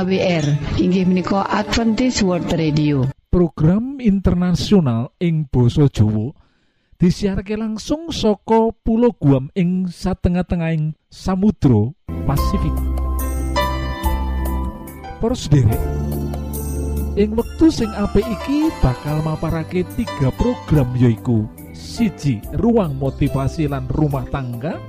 AWR inggih menika Adventist World Radio. Program internasional ing Boso Jowo disiharke langsung soko pulau Guam ing satengah-tengahing Samudro Pasifik. Derek ing wektu sing apik iki bakal maparake tiga program yoiku siji ruang motivasi lan rumah tangga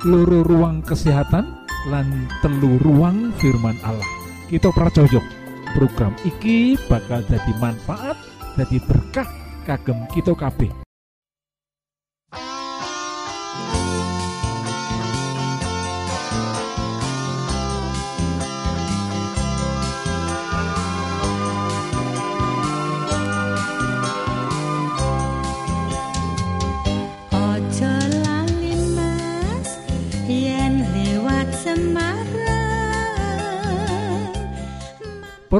loro ruang kesehatan lan telu ruang firman Allah. Kita pracojok program iki bakal jadi manfaat jadi berkah kagem kita kabeh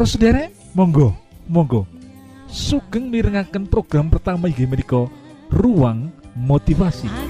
Para sederek, monggo, monggo. Sugeng mirengaken program pertama inggih menika Ruang Motivasi.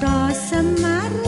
Rosemary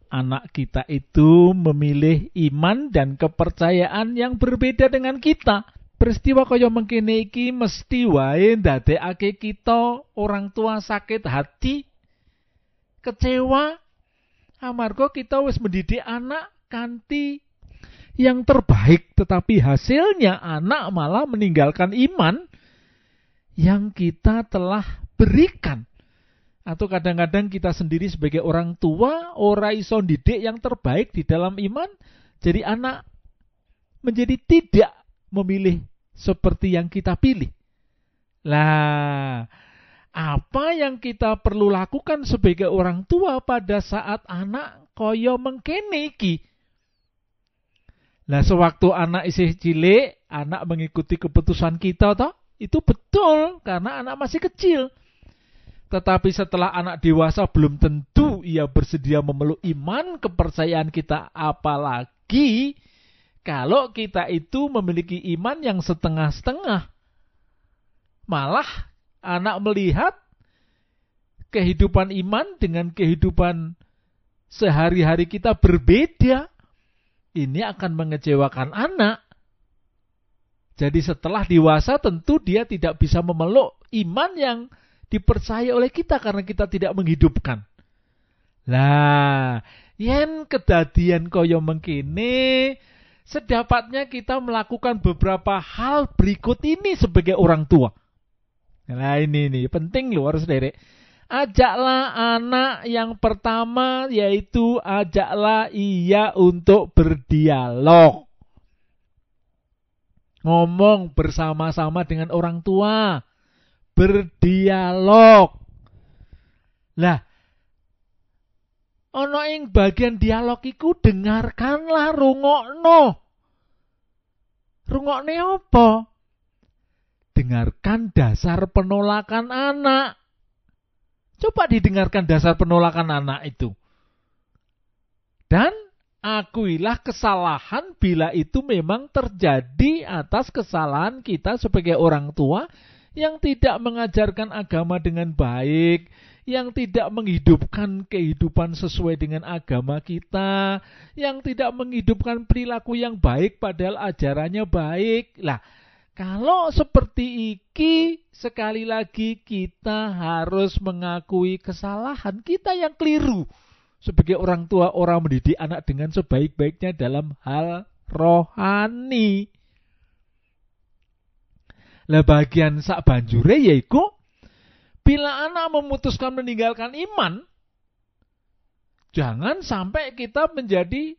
anak-anak kita itu memilih iman dan kepercayaan yang berbeda dengan kita. Peristiwa kaya mengkene iki mesti wae ndadekake kita orang tua sakit hati, kecewa amarga kita wis mendidik anak kanthi yang terbaik tetapi hasilnya anak malah meninggalkan iman yang kita telah berikan atau kadang-kadang kita sendiri sebagai orang tua ora iso didik yang terbaik di dalam iman jadi anak menjadi tidak memilih seperti yang kita pilih. Lah, apa yang kita perlu lakukan sebagai orang tua pada saat anak koyo mengkene iki? Lah sewaktu anak isih cilik, anak mengikuti keputusan kita toh, itu betul karena anak masih kecil. Tetapi setelah anak dewasa belum tentu ia bersedia memeluk iman kepercayaan kita apalagi kalau kita itu memiliki iman yang setengah-setengah. Malah anak melihat kehidupan iman dengan kehidupan sehari-hari kita berbeda. Ini akan mengecewakan anak. Jadi setelah dewasa tentu dia tidak bisa memeluk iman yang dipercaya oleh kita karena kita tidak menghidupkan. Lah, yen kedadian koyo mengkini sedapatnya kita melakukan beberapa hal berikut ini sebagai orang tua. Nah ini nih penting loh harus derek. Ajaklah anak yang pertama yaitu ajaklah ia untuk berdialog. Ngomong bersama-sama dengan orang tua. Berdialog. Lah, ana ing bagian dialog iku dengarkanlah rungokno. Rungokne apa? Dengarkan dasar penolakan anak. Coba didengarkan dasar penolakan anak itu. Dan akuilah kesalahan bila itu memang terjadi atas kesalahan kita sebagai orang tua yang tidak mengajarkan agama dengan baik, yang tidak menghidupkan kehidupan sesuai dengan agama kita, yang tidak menghidupkan perilaku yang baik padahal ajarannya baik. Lah, kalau seperti iki sekali lagi kita harus mengakui kesalahan kita yang keliru sebagai orang tua orang mendidik anak dengan sebaik-baiknya dalam hal rohani. Lah bagian sak banjure yaiku Bila anak memutuskan meninggalkan iman, jangan sampai kita menjadi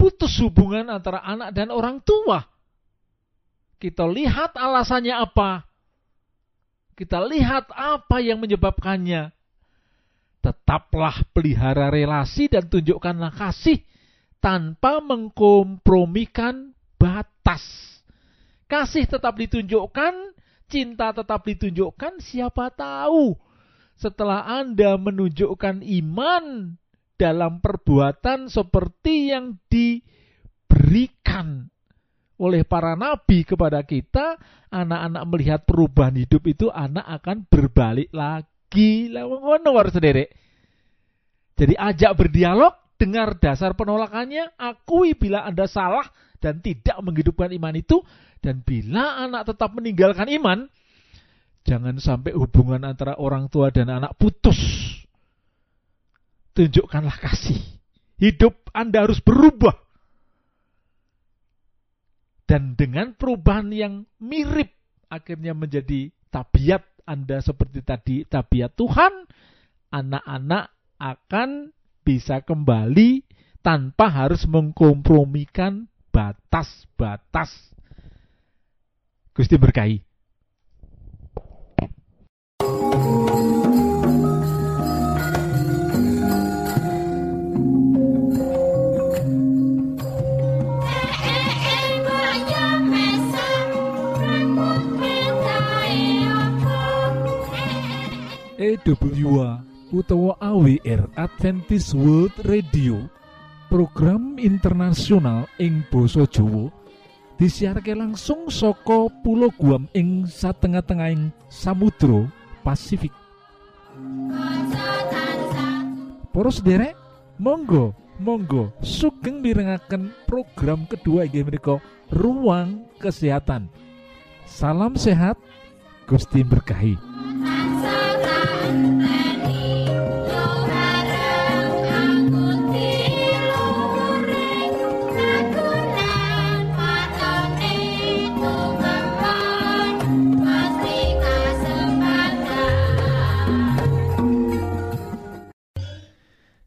putus hubungan antara anak dan orang tua. Kita lihat alasannya apa. Kita lihat apa yang menyebabkannya. Tetaplah pelihara relasi dan tunjukkanlah kasih tanpa mengkompromikan batas. Kasih tetap ditunjukkan cinta tetap ditunjukkan, siapa tahu setelah Anda menunjukkan iman dalam perbuatan seperti yang diberikan oleh para nabi kepada kita, anak-anak melihat perubahan hidup itu, anak akan berbalik lagi. Sendiri. Jadi ajak berdialog, dengar dasar penolakannya, akui bila Anda salah dan tidak menghidupkan iman itu, dan bila anak tetap meninggalkan iman, jangan sampai hubungan antara orang tua dan anak putus. Tunjukkanlah kasih. Hidup Anda harus berubah. Dan dengan perubahan yang mirip akhirnya menjadi tabiat Anda seperti tadi tabiat Tuhan, anak-anak akan bisa kembali tanpa harus mengkompromikan batas-batas Gusti berkahi. EWA utawa AWR Adventist World Radio program internasional ing Boso Jowo disiarke langsung soko pulau Guam ing satengah-tengahing Samudro Pasifik. Poros derek, monggo, monggo, sugeng mirengaken program kedua inggih ruang kesehatan. Salam sehat, Gusti berkahi.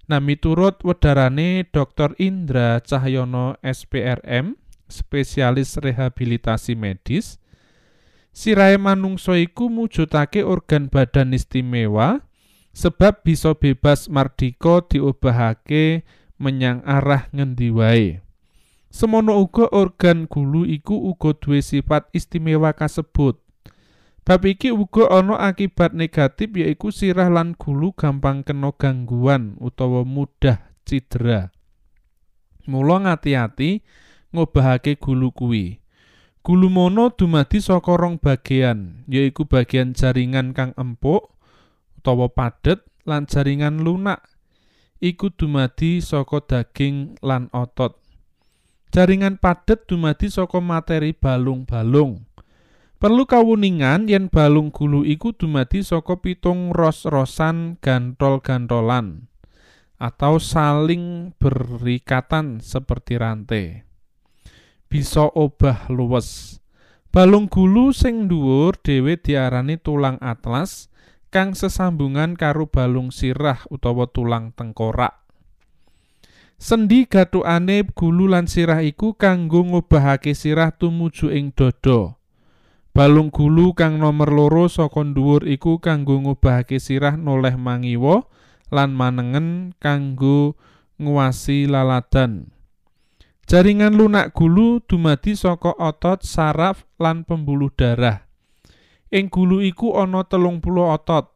Nah, miturut wedarane Dr. Indra Cahyono SPRM, spesialis rehabilitasi medis, sirahe manungsa iku mujudake organ badan istimewa sebab bisa bebas mardika diubahake menyang arah ngendi wae. Semono uga organ gulu iku uga duwe sifat istimewa kasebut. Bab iki uga ana akibat negatif yaiku sirah lan gulu gampang kena gangguan utawa mudah cidera. Mula ngati-ati ngobahake gulu kuwi. Gulu mono dumadi saka rong bagian, yaiku bagian jaringan kang empuk utawa padet lan jaringan lunak. Iku dumadi saka daging lan otot. Jaringan padet dumadi saka materi balung-balung. Perlu kawuningan yen balung gulu iku dumadi saka pitung ros-rosan gantol-gantolan atau saling berikatan seperti rantai. Bisa obah luwes. Balung gulu sing dhuwur dhewe diarani tulang atlas kang sesambungan karo balung sirah utawa tulang tengkorak. Sendi gathukane gulu lan sirah iku kanggo ngobahake sirah tumuju ing dada. Balung gulu kang nomer loro saka dhuwur iku kanggo ngobahake sirah noleh mangiwa lan manengen kanggo nguwasi laladan. Jaringan lunak gulu dumadi saka otot, saraf, lan pembuluh darah. Ing gulu iku ana telung puluh otot.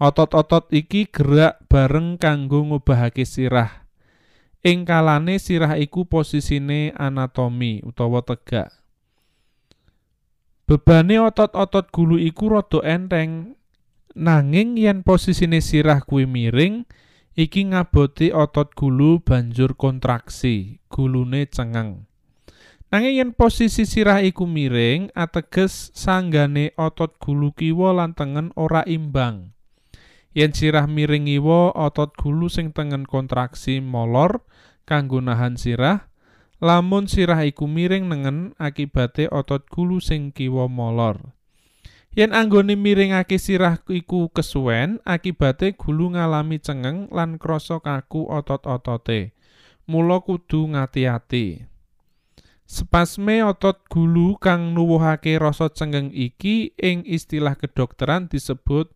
Otot-otot iki gerak bareng kanggo ngobahake sirah. Ing kalane sirah iku posisine anatomi utawa tegak. Bebane otot-otot gulu iku rada enteng. Nanging yen posisine sirah kuwi miring, iki ngaboti otot gulu banjur kontraksi, gulune cengeng. Nanging yen posisi sirah iku miring, ateges sanggane otot gulu kiwa lan tengen ora imbang. Yen sirah miring iwa, otot gulu sing tengen kontraksi molor kanggo nahan sirah, Lamun sirah iku miring nengen akibate otot gulu sing kiwa molor. Yen anggone miringake sirah iku kesuwen, akibate gulu ngalami cengeng lan krasa kaku otot-otote. Mula kudu ngati-ati. Spasme otot gulu kang nuwuhake rasa cengeng iki ing istilah kedokteran disebut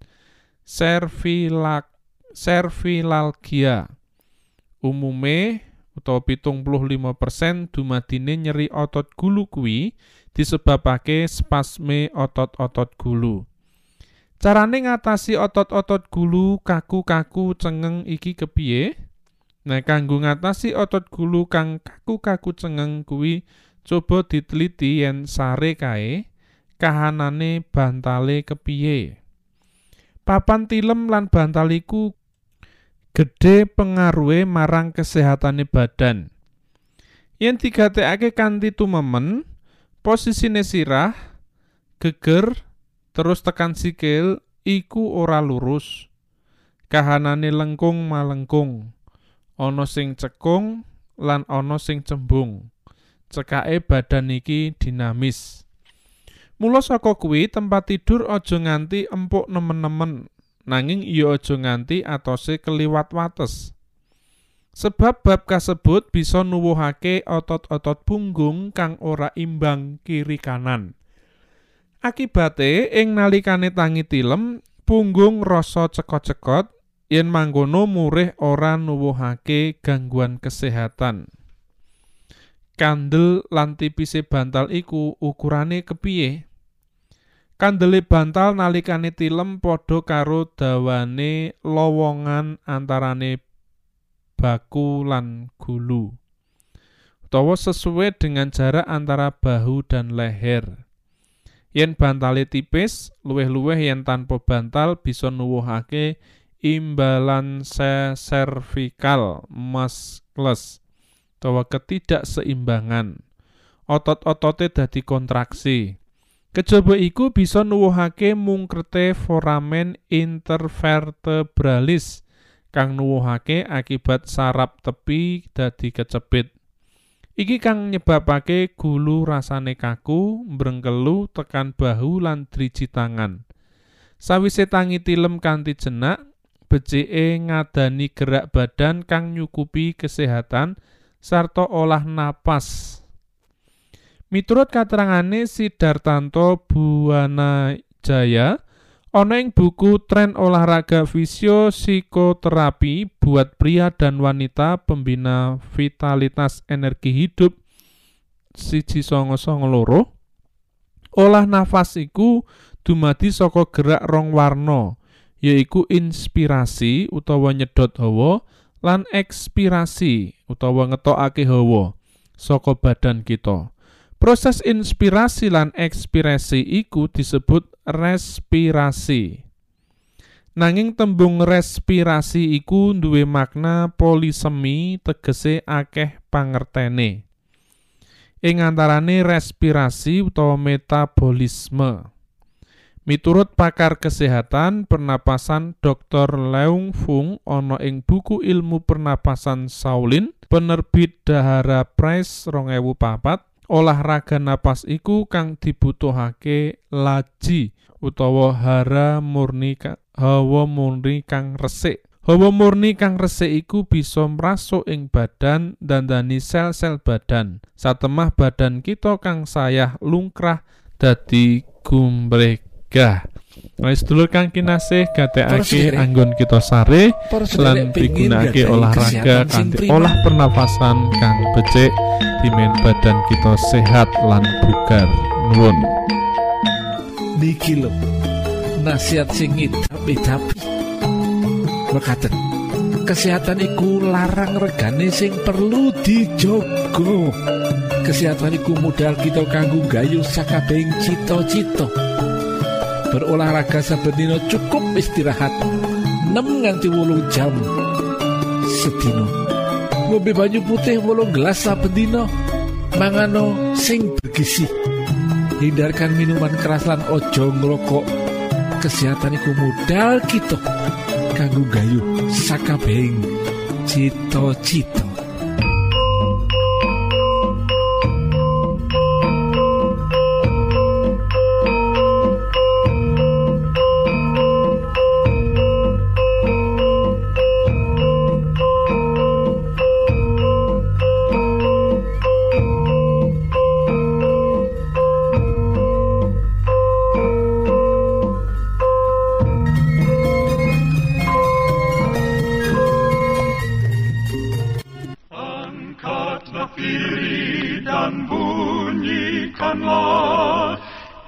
servilak servilalgia. Umume utawa pitung puluh lima persen dumadine nyeri otot gulu kuwi disebabake spasme otot-otot gulu. Carane ngatasi otot-otot gulu kaku-kaku cengeng iki kepiye? Nah, kanggo ngatasi otot gulu kang kaku-kaku cengeng kuwi coba diteliti yen sare kae kahanane bantale kepiye. Papan tilem lan bantal iku gedhe pengaruhe marang kesehatane badan. Yen digatekake kanthi tumemen, posisine sirah, geger, terus tekan sikil iku ora lurus. Kahanane lengkung malengkung, ana sing cekung lan ana sing cembung. Cekake badan iki dinamis. Mula saka kuwi tempat tidur aja nganti empuk nemen-nemen nanging iya aja nganti atose keliwat wates. Sebab bab kasebut bisa nuwuhake otot-otot punggung kang ora imbang kiri kanan. Akibate ing nalikane tangi tilem, punggung rasa cekot-cekot yen mangkono murih ora nuwuhake gangguan kesehatan. Kandel lan tipise bantal iku ukurane kepiye? Kandele bantal nalikane tilem padha karo dawane lowongan antarane baku lan gulu. Utawa sesuai dengan jarak antara bahu dan leher. Yen bantale tipis, luweh-luweh yen tanpa bantal bisa nuwuhake imbalan cervical muscles utawa ketidakseimbangan. Otot-otote dadi kontraksi. Kejaba iku bisa nuwuhake mungkrete foramen intervertebralis kang nuwuhake akibat sarap tepi dadi kecepit. Iki kang nyebabake gulu rasane kaku, mbrengkelu tekan bahu lan driji tangan. Sawise tangi tilem kanthi jenak, becike ngadani gerak badan kang nyukupi kesehatan sarta olah napas. Miturut katerangane Sidartanto Buwana Jaya, ana buku Tren Olahraga Fisio Psikoterapi buat pria dan wanita pembina vitalitas energi hidup siji songo songo loro olah nafas iku dumadi saka gerak rong warna yaiku inspirasi utawa nyedot hawa lan ekspirasi utawa ngetokake hawa saka badan kita Proses inspirasi lan ekspirasi iku disebut respirasi. Nanging tembung respirasi iku duwe makna polisemi tegese akeh pangertene. Ing antarane respirasi utawa metabolisme. Miturut pakar kesehatan pernapasan Dr. Leung Fung ana ing buku ilmu pernapasan Shaolin penerbit Dahara Press 2004 olahraga napas iku kang dibutuhake laji utawa hara murni hawa murni kang resik. Hawa murni kang resik iku bisa mrasuk ing badan dandani sel-sel badan. Satemah badan kita kang sayah lungkrah dadi gumregah. Wis dulur kang kinasih gatekake anggon kita sare lan pigunake olahraga kanthi olah pernafasan kang becik dimen badan kita sehat lan bugar. Nuwun. Niki lho. Nasihat sing tapi Mekaten. Kesehatan iku larang regane sing perlu dijogo. Kesehatan iku modal kita kanggo gayu sakabehing cita-cita. Berolahraga saben cukup istirahat. 6 nganti wolung jam sedino ngombe banyu putih wolung gelas saben mangano sing bergizi. Hindarkan minuman keras lan ojo ngerokok kesehatan iku modal kita kanggo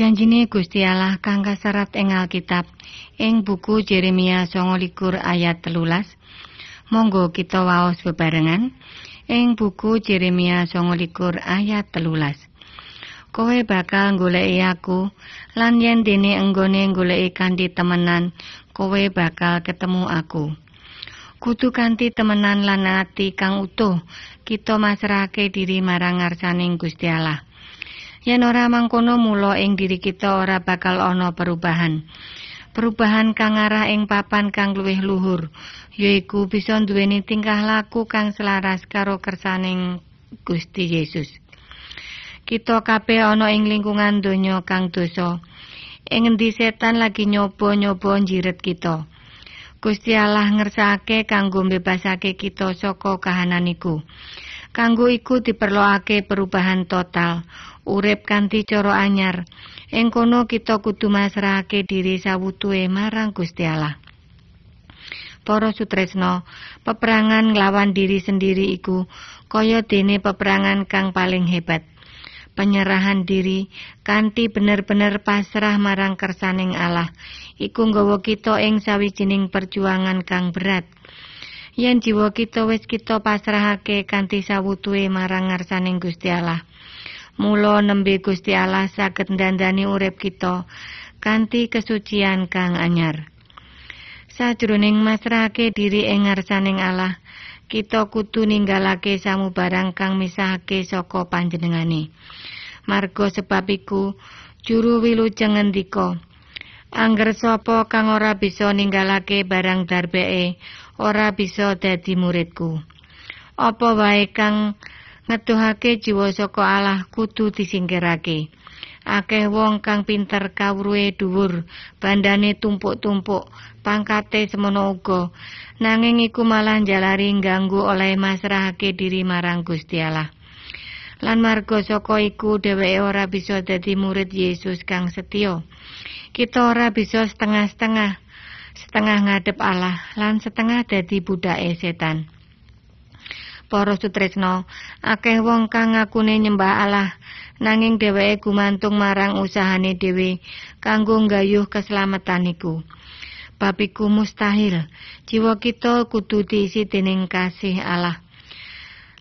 Janjine Gusti Allah kang kaserat ing Alkitab ing buku Jeremia 29 ayat telulas. Monggo kita waos bebarengan ing buku Jeremia 29 ayat telulas. Kowe bakal goleki aku lan yen dene enggone goleki kanthi temenan kowe bakal ketemu aku. Kudu kanthi temenan lan ati kang utuh kita masrahake diri marang ngarsaning Gusti Allah yen ora mangkono mula ing diri kita ora bakal ana perubahan perubahan kang arah ing papan kang luwih luhur yaiku bisa duweni tingkah laku kang selaras karo kersaning Gusti Yesus kita kabeh ana ing lingkungan donya kang dosa ing endi setan lagi nyoba-nyoba njiret kita. Gusti Allah ngersake kanggo mbebasake kita saka kahanan iku. Kanggo iku diperlokake perubahan total, urip kanthi cara anyar. Ing kono kita kudu masrahake diri sawutuhe marang Gusti Allah. Para sutresno, peperangan nglawan diri sendiri iku kaya dene peperangan kang paling hebat. Penyerahan diri kanthi bener-bener pasrah marang kersaning Allah iku nggawa kita ing sawijining perjuangan kang berat. Yen jiwa kita wis kita pasrahake kanthi sawutuhe marang ngarsaning Gusti Allah. Mula nembe Gusti Allah saged ndandani urip kita kanthi kesucian kang anyar. Sajroning masrahake diri ing ngarsaning Allah, kita kudu ninggalake samubarang kang misahake saka panjenengane. Marga sebab iku juru wilujeng ngendika, Angger sapa kang ora bisa ninggalake barang darbeke, ora bisa dadi muridku. Apa wae kang ngetuhake jiwa saka Allah kudu disingkirake. Akeh wong kang pinter kawruhe dhuwur, bandane tumpuk-tumpuk, pangkate semono uga, nanging iku malah njalari ganggu oleh masrahake diri marang Gusti Allah. Lan marga saka iku dheweke ora bisa dadi murid Yesus kang setya. Kita ora bisa setengah-setengah, setengah ngadep Allah lan setengah dadi budake setan. Para sutresno, akeh wong kang ngakune nyembah Allah nanging dheweke gumantung marang usahane dhewe kanggo nggayuh keselamatan iku. Bab mustahil. Jiwa kita kudu diisi dening kasih Allah.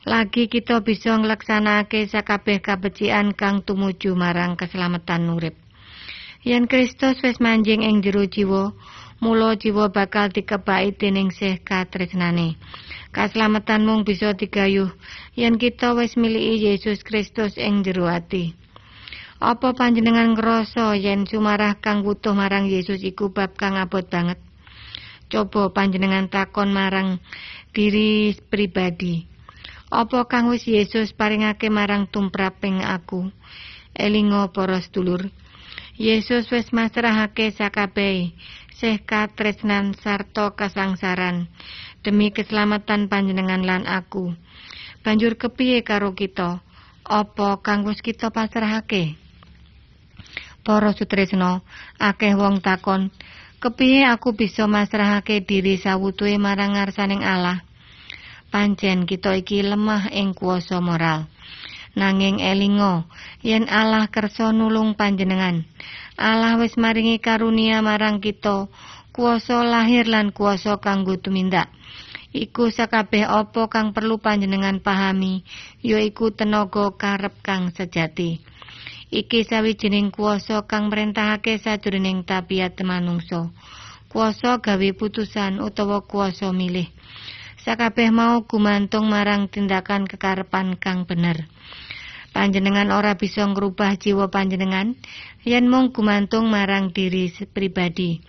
Lagi kita bisa nglaksanakake sakabeh kabecikan kang tumuju marang keselamatan urip. Yen Kristus wis manjing ing jero jiwa, mula jiwa bakal dikebaki dening sih katresnane. Kaslametan mung bisa digayuh yen kita wis miliki Yesus Kristus ing jero ati. Apa panjenengan ngrasa yen sumarah kang butuh marang Yesus iku bab kang abot banget? Coba panjenengan takon marang diri pribadi. Apa kang wis Yesus paringake marang tumraping aku? Elingo para sedulur. Yesus wis masrahake sakabehe, sih katresnan sarta kasangsaran demi keselamatan panjenengan lan aku. Banjur kepiye karo kita? Apa kang kita pasrahake? Para sutresna, akeh wong takon, kepiye aku bisa masrahake diri sawutuhe marang ngarsaning Allah? Pancen kita iki lemah ing kuasa moral. Nanging elingo, yen Allah kersa nulung panjenengan. Allah wis maringi karunia marang kita, kuasa lahir lan kuasa kanggo tumindak. Iku sakabeh apa kang perlu panjenengan pahami, yaiku tenaga karep kang sejati. Iki sawijining kuasa kang merentahake sajroning tabiat manungsa. Kuasa gawe putusan utawa kuasa milih. Sakabeh mau gumantung marang tindakan kekarepan kang bener. Panjenengan ora bisa ngrubah jiwa panjenengan yen mung gumantung marang diri pribadi.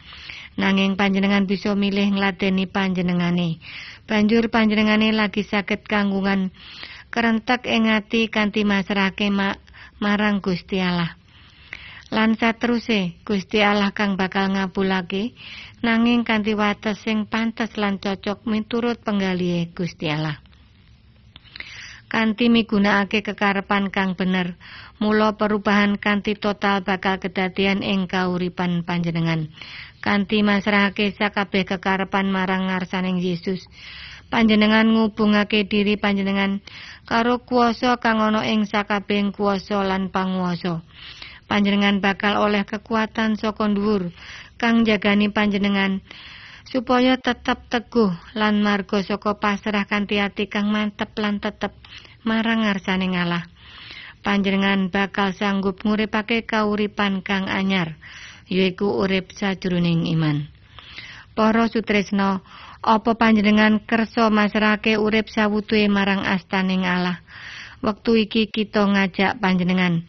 Nanging panjenengan bisa milih ngladeni panjenengane. Banjur panjenengane lagi saged kanggungan kerentek ing ati kanthi masrahake ma marang Gusti Allah. Lan sateruse Gusti Allah kang bakal ngabulake nanging kanthi wates sing pantes lan cocok miturut penggalihe Gusti Allah. Kanthi migunakake kekarepan kang bener. Mula perubahan kanthi total bakal kedadian ing kauripan panjenengan. Kanthi masrahake sakabeh kekarepan marang ngarsaning Yesus. Panjenengan ngubungake diri panjenengan karo kuasa kang ana ing sakabehing kuasa lan panguwasa. Panjenengan bakal oleh kekuatan saka dhuwur kang jagani panjenengan supaya tetep teguh lan marga saka pasrah kanthi ati kang mantep lan tetep marang ngarsane ngalah. Panjenengan bakal sanggup nguripake kauripan kang anyar, yaiku urip sajroning iman. Para sutresna, apa panjenengan kersa masrahake urip sawutuhe marang astaning Allah? Wektu iki kita ngajak panjenengan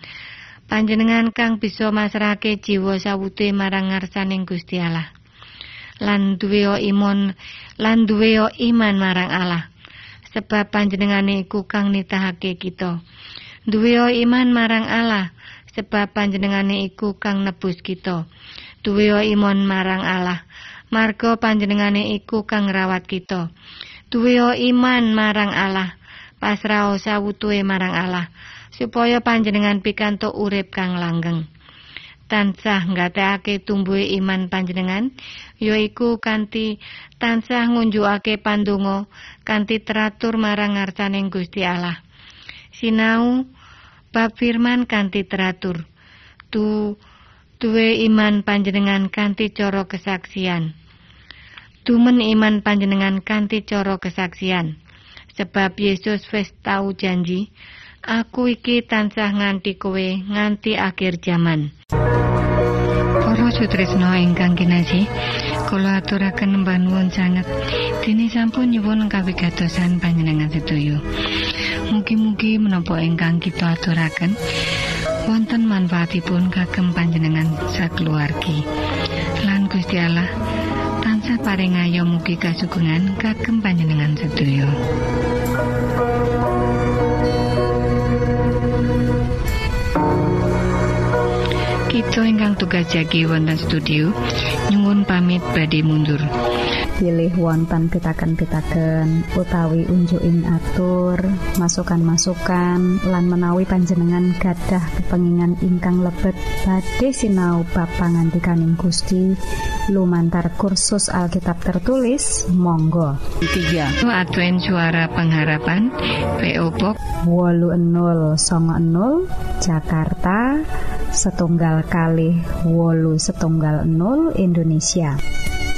panjenengan kang bisa masrahake jiwa sawutuhe marang ngarsaning Gusti Allah. Lan duwe iman lan duwe iman marang Allah. sebab panjenengane iku kang nitahake kita. Duwe iman marang Allah sebab panjenengane iku kang nebus kita. Duwe iman marang Allah, marga panjenengane iku kang ngrawat kita. Duwe iman marang Allah, pasrah sawutuhe marang Allah, supaya panjenengan pikantuk urip kang langgeng. Tansah nggatekake tumbuhe iman panjenengan yaiku kanthi tansah ngunjukake pandonga kanthi teratur marang ngarsaning Gusti Allah. Sinau bab firman kanthi teratur tu duwe iman panjenengan kanthi cara kesaksian. Tumen iman panjenengan kanthi cara kesaksian. Sebab Yesus wis tau janji Aku iki tansah nganti kowe nganti akhir zaman. Para sutresna ingkang kinasih, kula aturaken panuwun sanget dene sampun nyuwun kawigatosan panjenengan sedoyo. Mugi-mugi menapa ingkang kita aturaken wonten manfaatipun kagem panjenengan sakeluargi. Lan Gusti Allah tansah paring ayo mugi kasugengan kagem panjenengan sedoyo. Kita ingkang tugas jagi wonten studio nyuwun pamit badhe mundur. Pilih wonten pitaken-pitaken utawi unjuking atur masukan-masukan lan menawi panjenengan gadah kepengingan ingkang lebet badhe sinau bab pangantikaning Gusti. Lumantar kursus Alkitab tertulis Monggo. 3 Advent suara pengharapan PO Box 80 Jakarta setunggal kali wolu setunggal 0 Indonesia